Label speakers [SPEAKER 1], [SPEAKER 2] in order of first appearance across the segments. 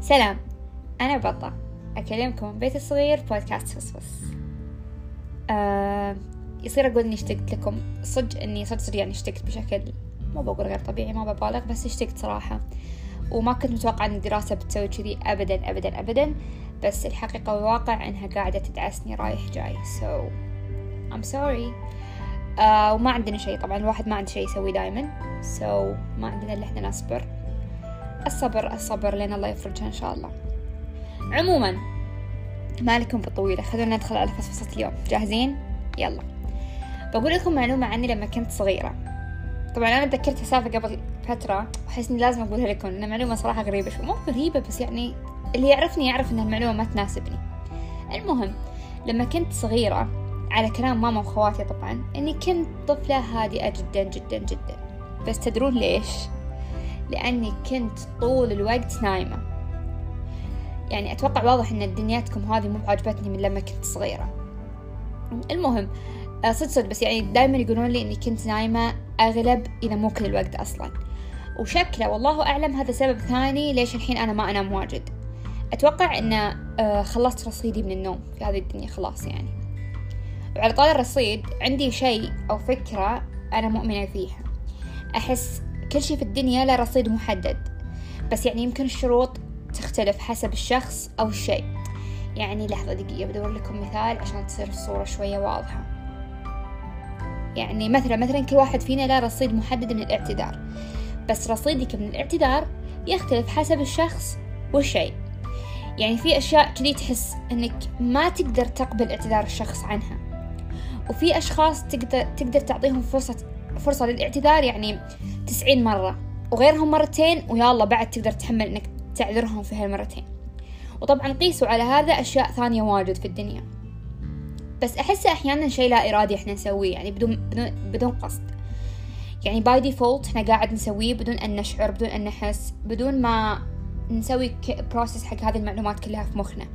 [SPEAKER 1] سلام أنا بطة أكلمكم من بيت الصغير بودكاست فصفص أه يصير أقول إني اشتقت لكم صدق إني صدق صدق يعني اشتقت بشكل مو بقول غير طبيعي ما ببالغ بس اشتقت صراحة. وما كنت متوقعة إن الدراسة بتسوي كذي أبدا أبدا أبدا بس الحقيقة والواقع إنها قاعدة تدعسني رايح جاي. So I'm sorry. آه وما عندنا شيء. طبعا الواحد ما عنده شيء يسوي دايما. So ما عندنا إلا إحنا نصبر. الصبر الصبر لين الله يفرجها إن شاء الله. عموما ما لكم بالطويلة. خلونا ندخل على فصفصة اليوم. جاهزين؟ يلا. بقول لكم معلومة عني لما كنت صغيرة. طبعا أنا تذكرت سالفة قبل فترة وأحس إني لازم أقولها لكم لأن معلومة صراحة غريبة شوي. مو غريبة بس يعني اللي يعرفني يعرف إن المعلومة ما تناسبني. المهم لما كنت صغيرة على كلام ماما وخواتي طبعا إني كنت طفلة هادئة جدا جدا جدا. بس تدرون ليش؟ لأني كنت طول الوقت نايمة. يعني أتوقع واضح إن دنياتكم هذه مو بعجبتني من لما كنت صغيرة. المهم آه، صدق صدق بس يعني دائما يقولون لي إني كنت نايمة أغلب إذا مو كل الوقت أصلا. وشكله والله أعلم هذا سبب ثاني ليش الحين أنا ما أنام واجد. أتوقع إن آه، خلصت رصيدي من النوم في هذه الدنيا خلاص يعني. وعلى طار الرصيد عندي شيء أو فكرة أنا مؤمنة فيها. أحس كل شيء في الدنيا له رصيد محدد بس يعني يمكن الشروط تختلف حسب الشخص أو الشيء. يعني لحظة دقيقة بدور لكم مثال عشان تصير الصورة شوية واضحة. يعني مثلا مثلا كل واحد فينا له رصيد محدد من الاعتذار بس رصيدك من الاعتذار يختلف حسب الشخص والشيء. يعني في أشياء كذي تحس إنك ما تقدر تقبل اعتذار الشخص عنها. وفي أشخاص تقدر تقدر تعطيهم فرصة فرصة للاعتذار يعني تسعين مرة. وغيرهم مرتين الله بعد تقدر تحمل إنك تعذرهم في هالمرتين. وطبعا قيسوا على هذا أشياء ثانية واجد في الدنيا. بس أحسه أحيانا شيء لا إرادي إحنا نسويه يعني بدون بدون, بدون قصد. يعني by default إحنا قاعد نسويه بدون أن نشعر بدون أن نحس بدون ما نسوي بروسس حق هذه المعلومات كلها في مخنا.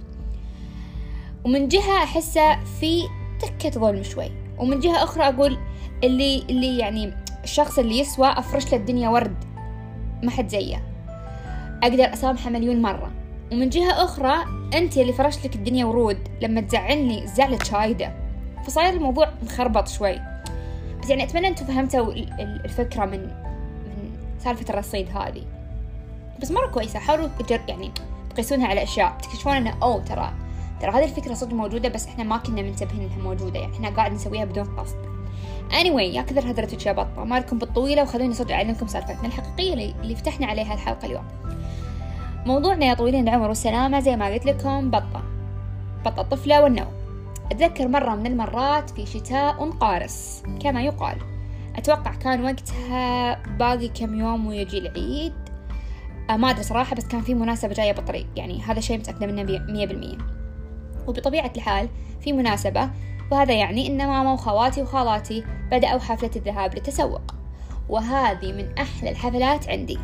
[SPEAKER 1] ومن جهة أحسه في تكة ظلم شوي. ومن جهة أخرى أقول اللي اللي يعني الشخص اللي يسوى أفرش له الدنيا ورد. ما حد زيه. أقدر أسامحه مليون مرة. ومن جهة أخرى أنت اللي فرشت لك الدنيا ورود لما تزعلني زعلة شايدة. فصاير الموضوع مخربط شوي. بس يعني أتمنى أنتم فهمتوا الفكرة من من سالفة الرصيد هذه. بس مرة كويسة. حاولوا يعني تقيسونها على أشياء. تكتشفون أنه أوه ترى ترى هذه الفكرة صدق موجودة بس إحنا ما كنا منتبهين إنها موجودة يعني إحنا قاعد نسويها بدون قصد. Anyway يا كثر هدرتك يا بطة ما لكم بالطويلة وخلوني صدق أعلمكم سالفتنا الحقيقية اللي فتحنا عليها الحلقة اليوم. موضوعنا يا طويلين العمر والسلامة زي ما قلت لكم بطة. بطة الطفلة والنوم. أتذكر مرة من المرات في شتاء قارس كما يقال. أتوقع كان وقتها باقي كم يوم ويجي العيد. آه، ما أدري صراحة بس كان في مناسبة جاية بالطريق يعني هذا شيء متأكدة منه مية بالمية. وبطبيعة الحال في مناسبة وهذا يعني أن ماما وخواتي وخالاتي بدأوا حفلة الذهاب للتسوق. وهذه من أحلى الحفلات عندي.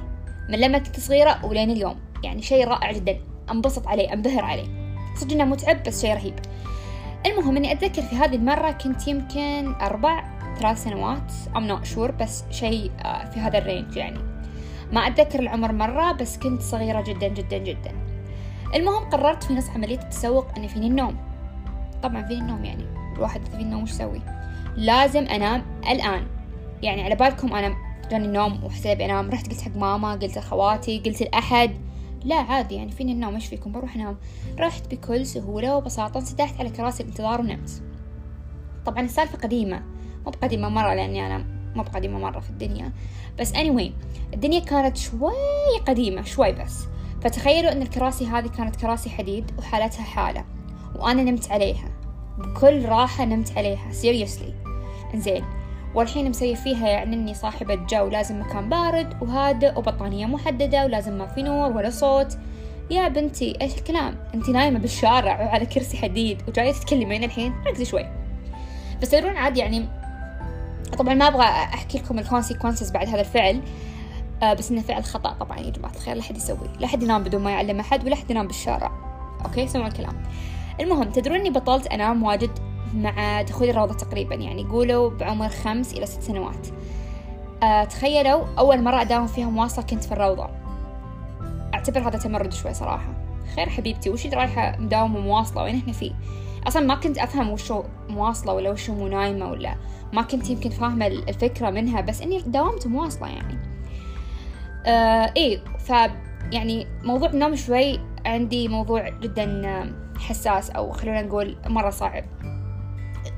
[SPEAKER 1] من لما كنت صغيرة ولين اليوم. يعني شيء رائع جدا. أنبسط عليه أنبهر عليه. صدق إنه متعب بس شيء رهيب. المهم إني أتذكر في هذه المرة كنت يمكن أربع ثلاث سنوات. I'm not sure بس شيء آه، في هذا ال range يعني. ما أتذكر العمر مرة بس كنت صغيرة جدا جدا جدا. المهم قررت في نص عملية التسوق إني فيني النوم. طبعا فيني النوم يعني الواحد فيني النوم وش يسوي؟ لازم أنام الآن. يعني على بالكم أنا جاني النوم وحسيت انام رحت قلت حق ماما قلت لاخواتي قلت لأحد. لا عادي يعني فيني النوم إيش فيكم؟ بروح أنام. رحت بكل سهولة وبساطة انسدحت على كراسي الانتظار ونمت. طبعا السالفة قديمة. مو بقديمة مرة لأني أنا مو بقديمة مرة في الدنيا. بس anyway الدنيا كانت شوي قديمة شوي بس. فتخيلوا أن الكراسي هذه كانت كراسي حديد وحالتها حالة وأنا نمت عليها بكل راحة نمت عليها seriously. إنزين والحين مسوي فيها يعني إني صاحبة جو لازم مكان بارد وهادئ وبطانية محددة ولازم ما في نور ولا صوت. يا بنتي إيش الكلام؟ انت نايمة بالشارع وعلى كرسي حديد وجاية تتكلمين الحين؟ ركزي شوي. بس تدرون عادي يعني طبعا ما أبغى أحكي لكم ال consequences بعد هذا الفعل. بس إنه فعل خطأ طبعا يا جماعة الخير لا حد يسوي لا حد ينام بدون ما يعلم أحد ولا حد ينام بالشارع. okay؟ سمعوا الكلام. المهم تدرون إني بطلت أنام واجد مع دخولي الروضة تقريبا يعني قولوا بعمر خمس إلى ست سنوات. أه تخيلوا أول مرة أداوم فيها مواصلة كنت في الروضة. أعتبر هذا تمرد شوي صراحة. خير حبيبتي وش رايحة مداومة مواصلة؟ وين إحنا فيه؟ أصلا ما كنت أفهم وشو مواصلة ولا وشو مو نايمة ولا ما كنت يمكن فاهمة الفكرة منها بس إني داومت مواصلة يعني. آه إيه ف يعني موضوع النوم شوي عندي موضوع جدا حساس أو خلونا نقول مرة صعب.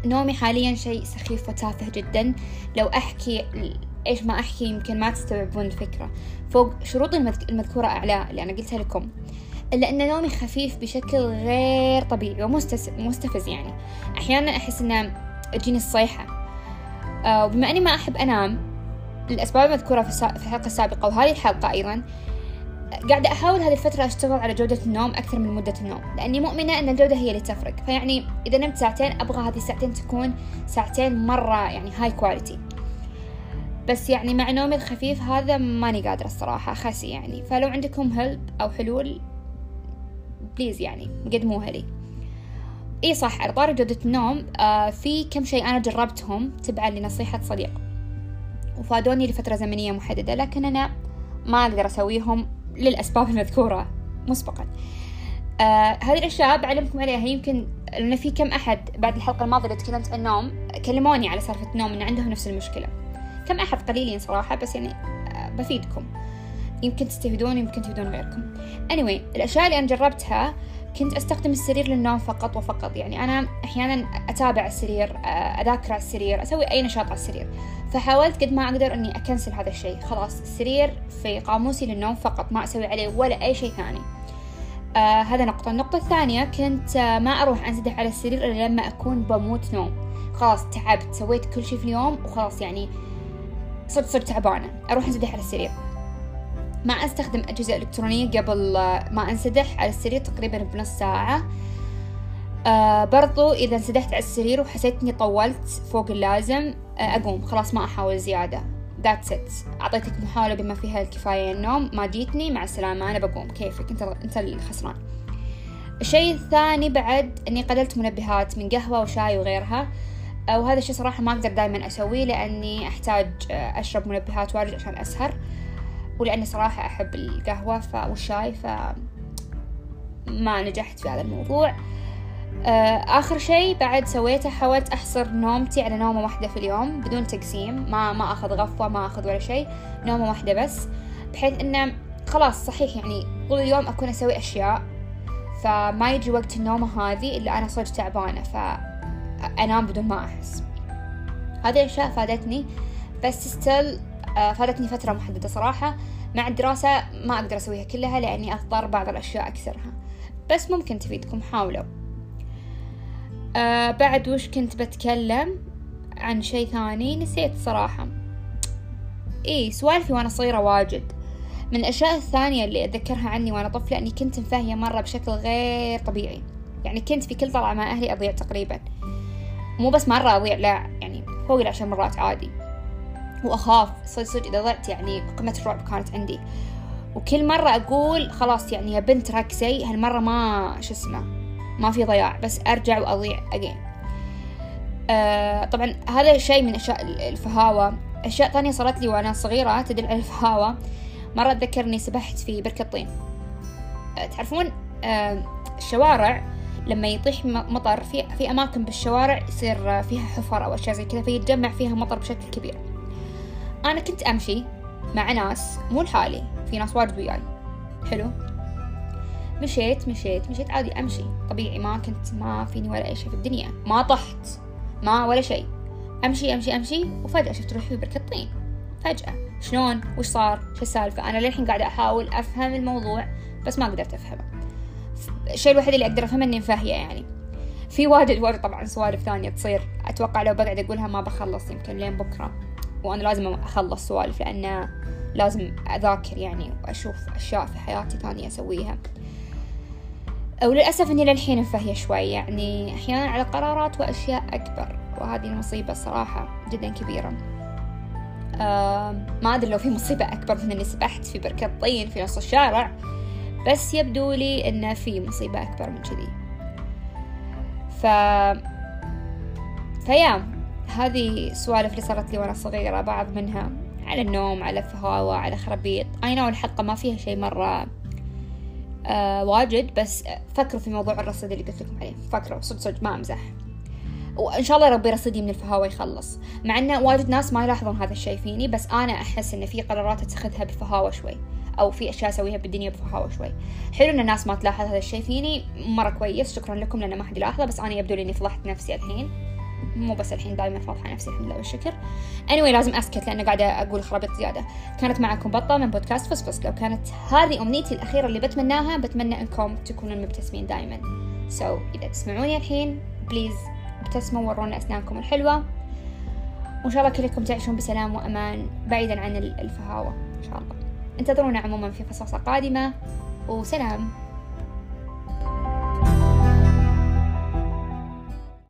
[SPEAKER 1] نومي حاليا شيء سخيف وتافه جدا. لو أحكي إيش ما أحكي يمكن ما تستوعبون الفكرة. فوق شروطي المذكورة أعلى اللي أنا قلتها لكم. إلا أن نومي خفيف بشكل غير طبيعي ومستفز يعني. أحيانا أحس أن تجيني الصيحة. آه، وبما أني ما أحب أنام الأسباب المذكورة في الحلقة السابقة وهذه الحلقة أيضا قاعدة أحاول هذه الفترة أشتغل على جودة النوم أكثر من مدة النوم لأني مؤمنة أن الجودة هي اللي تفرق. فيعني إذا نمت ساعتين أبغى هذه الساعتين تكون ساعتين مرة يعني high quality بس يعني مع نومي الخفيف هذا ماني قادرة الصراحة خاسي يعني. فلو عندكم help أو حلول please يعني قدموها لي. إي صح على طاري جودة النوم آه في كم شيء أنا جربتهم تبعا لنصيحة صديق. وفادوني لفترة زمنية محددة لكن أنا ما أقدر أسويهم للأسباب المذكورة مسبقا. آه هذه الأشياء بعلمكم عليها. يمكن لأن في كم أحد بعد الحلقة الماضية اللي تكلمت عن النوم كلموني على سالفة النوم ان عندهم نفس المشكلة. كم أحد قليلين صراحة بس يعني آه بفيدكم. يمكن تستفيدون يمكن تفيدون غيركم. Anyway الأشياء اللي أنا جربتها كنت أستخدم السرير للنوم فقط وفقط. يعني أنا أحيانا أتابع السرير آه، أذاكر على السرير أسوي أي نشاط على السرير. فحاولت قد ما أقدر أني أكنسل هذا الشيء. خلاص السرير في قاموسي للنوم فقط ما أسوي عليه ولا أي شيء ثاني. آه هذا نقطة. النقطة الثانية كنت آه ما أروح أنسدح على السرير إلا لما أكون بموت نوم. خلاص تعبت سويت كل شيء في اليوم وخلاص يعني صرت صرت تعبانة. أروح أنسدح على السرير. ما أستخدم أجهزة إلكترونية قبل ما أنسدح على السرير تقريبا بنص ساعة. آه برضو إذا انسدحت على السرير وحسيت إني طولت فوق اللازم آه أقوم. خلاص ما أحاول زيادة. that's it أعطيتك محاولة بما فيها الكفاية النوم. ما جيتني. مع السلامة. أنا بقوم. كيفك؟ أنت أنت الخسران الشيء الثاني بعد إني قللت منبهات من قهوة وشاي وغيرها. آه، وهذا الشيء صراحة ما أقدر دايما أسويه لأني أحتاج آه، أشرب منبهات واجد عشان أسهر. ولأني صراحة أحب القهوة. والشاي ف ما نجحت في هذا الموضوع آه، آخر شيء بعد سويته حاولت أحصر نومتي على نومة واحدة في اليوم بدون تقسيم ما ما أخذ غفوة ما أخذ ولا شيء نومة واحدة بس بحيث إنه خلاص صحيح يعني طول اليوم أكون أسوي أشياء فما يجي وقت النومة هذه إلا أنا صرت تعبانة فأنام بدون ما أحس هذه الأشياء فادتني بس ستيل فادتني فترة محددة صراحة. مع الدراسة ما أقدر أسويها كلها لأني أضطر بعض الأشياء أكثرها بس ممكن تفيدكم حاولوا. آه بعد وش كنت بتكلم عن شيء ثاني؟ نسيت صراحة. إيه سوالفي وأنا صغيرة واجد. من الأشياء الثانية اللي أتذكرها عني وأنا طفلة أني كنت مفاهية مرة بشكل غير طبيعي. يعني كنت في كل طلعة مع أهلي أضيع تقريبا. مو بس مرة أضيع لا يعني فوق العشر مرات عادي. وأخاف صدق صدق إذا ضعت يعني قمة الرعب كانت عندي. وكل مرة أقول خلاص يعني يا بنت ركزي هالمرة ما شو اسمه ما في ضياع بس أرجع وأضيع أجين آه طبعا هذا شيء من أشياء الفهاوة. أشياء ثانية صارت لي وأنا صغيرة تدل على الفهاوة. مرة أتذكر إني سبحت في بركة طين آه تعرفون آه الشوارع لما يطيح مطر في في أماكن بالشوارع يصير فيها حفر أو أشياء زي كذا فيتجمع فيها مطر بشكل كبير. أنا كنت أمشي مع ناس مو لحالي في ناس واجد وياي. حلو؟ مشيت مشيت مشيت عادي أمشي. طبيعي ما كنت ما فيني ولا أي شيء في الدنيا. ما طحت ما ولا شيء أمشي أمشي أمشي وفجأة شفت روحي بركة طين فجأة. شلون؟ وش صار؟ شو السالفة؟ أنا للحين قاعدة أحاول أفهم الموضوع بس ما قدرت أفهمه. الشيء الوحيد اللي أقدر أفهمه إني مفاهية يعني. في واجد واجد طبعا سوالف ثانية تصير. أتوقع لو بقعد أقولها ما بخلص يمكن لين بكرة. وأنا لازم أخلص سوالف لأنه لازم أذاكر يعني وأشوف أشياء في حياتي ثانية أسويها. وللأسف إني للحين مفهية شوي يعني أحيانا على قرارات وأشياء أكبر وهذه المصيبة الصراحة جدا كبيرة. آه ما أدري لو في مصيبة أكبر من إني سبحت في بركة طين في نص الشارع بس يبدو لي إنه في مصيبة أكبر من كذي. ف فيا هذه السوالف اللي صارت لي وأنا صغيرة بعض منها على النوم على الفهاوة على خرابيط. أي نوع الحلقة ما فيها شيء مرة آه واجد بس فكروا في موضوع الرصيد اللي قلت لكم عليه. فكروا صدق صدق ما أمزح. وإن شاء الله ربي رصيدي من الفهاوة يخلص. مع أن واجد ناس ما يلاحظون هذا الشيء فيني بس أنا أحس أن في قرارات أتخذها بفهاوة شوي أو في أشياء أسويها بالدنيا بفهاوة شوي. حلو أن الناس ما تلاحظ هذا الشيء فيني مرة كويس شكرا لكم لأن ما حد يلاحظه بس أنا يبدو لي إني فضحت نفسي الحين. مو بس الحين دائما فاضحة نفسي الحمد لله والشكر. Anyway لازم أسكت لأن قاعدة أقول خرابيط زيادة. كانت معكم بطة من بودكاست فسفس لو كانت هذه أمنيتي الأخيرة اللي بتمناها بتمنى أنكم تكونون مبتسمين دائما so إذا تسمعوني الحين بليز ابتسموا ورونا أسنانكم الحلوة. وإن شاء الله كلكم تعيشون بسلام وأمان بعيدا عن الفهاوة. إن شاء الله. انتظرونا عموما في فصاصة قادمة. وسلام.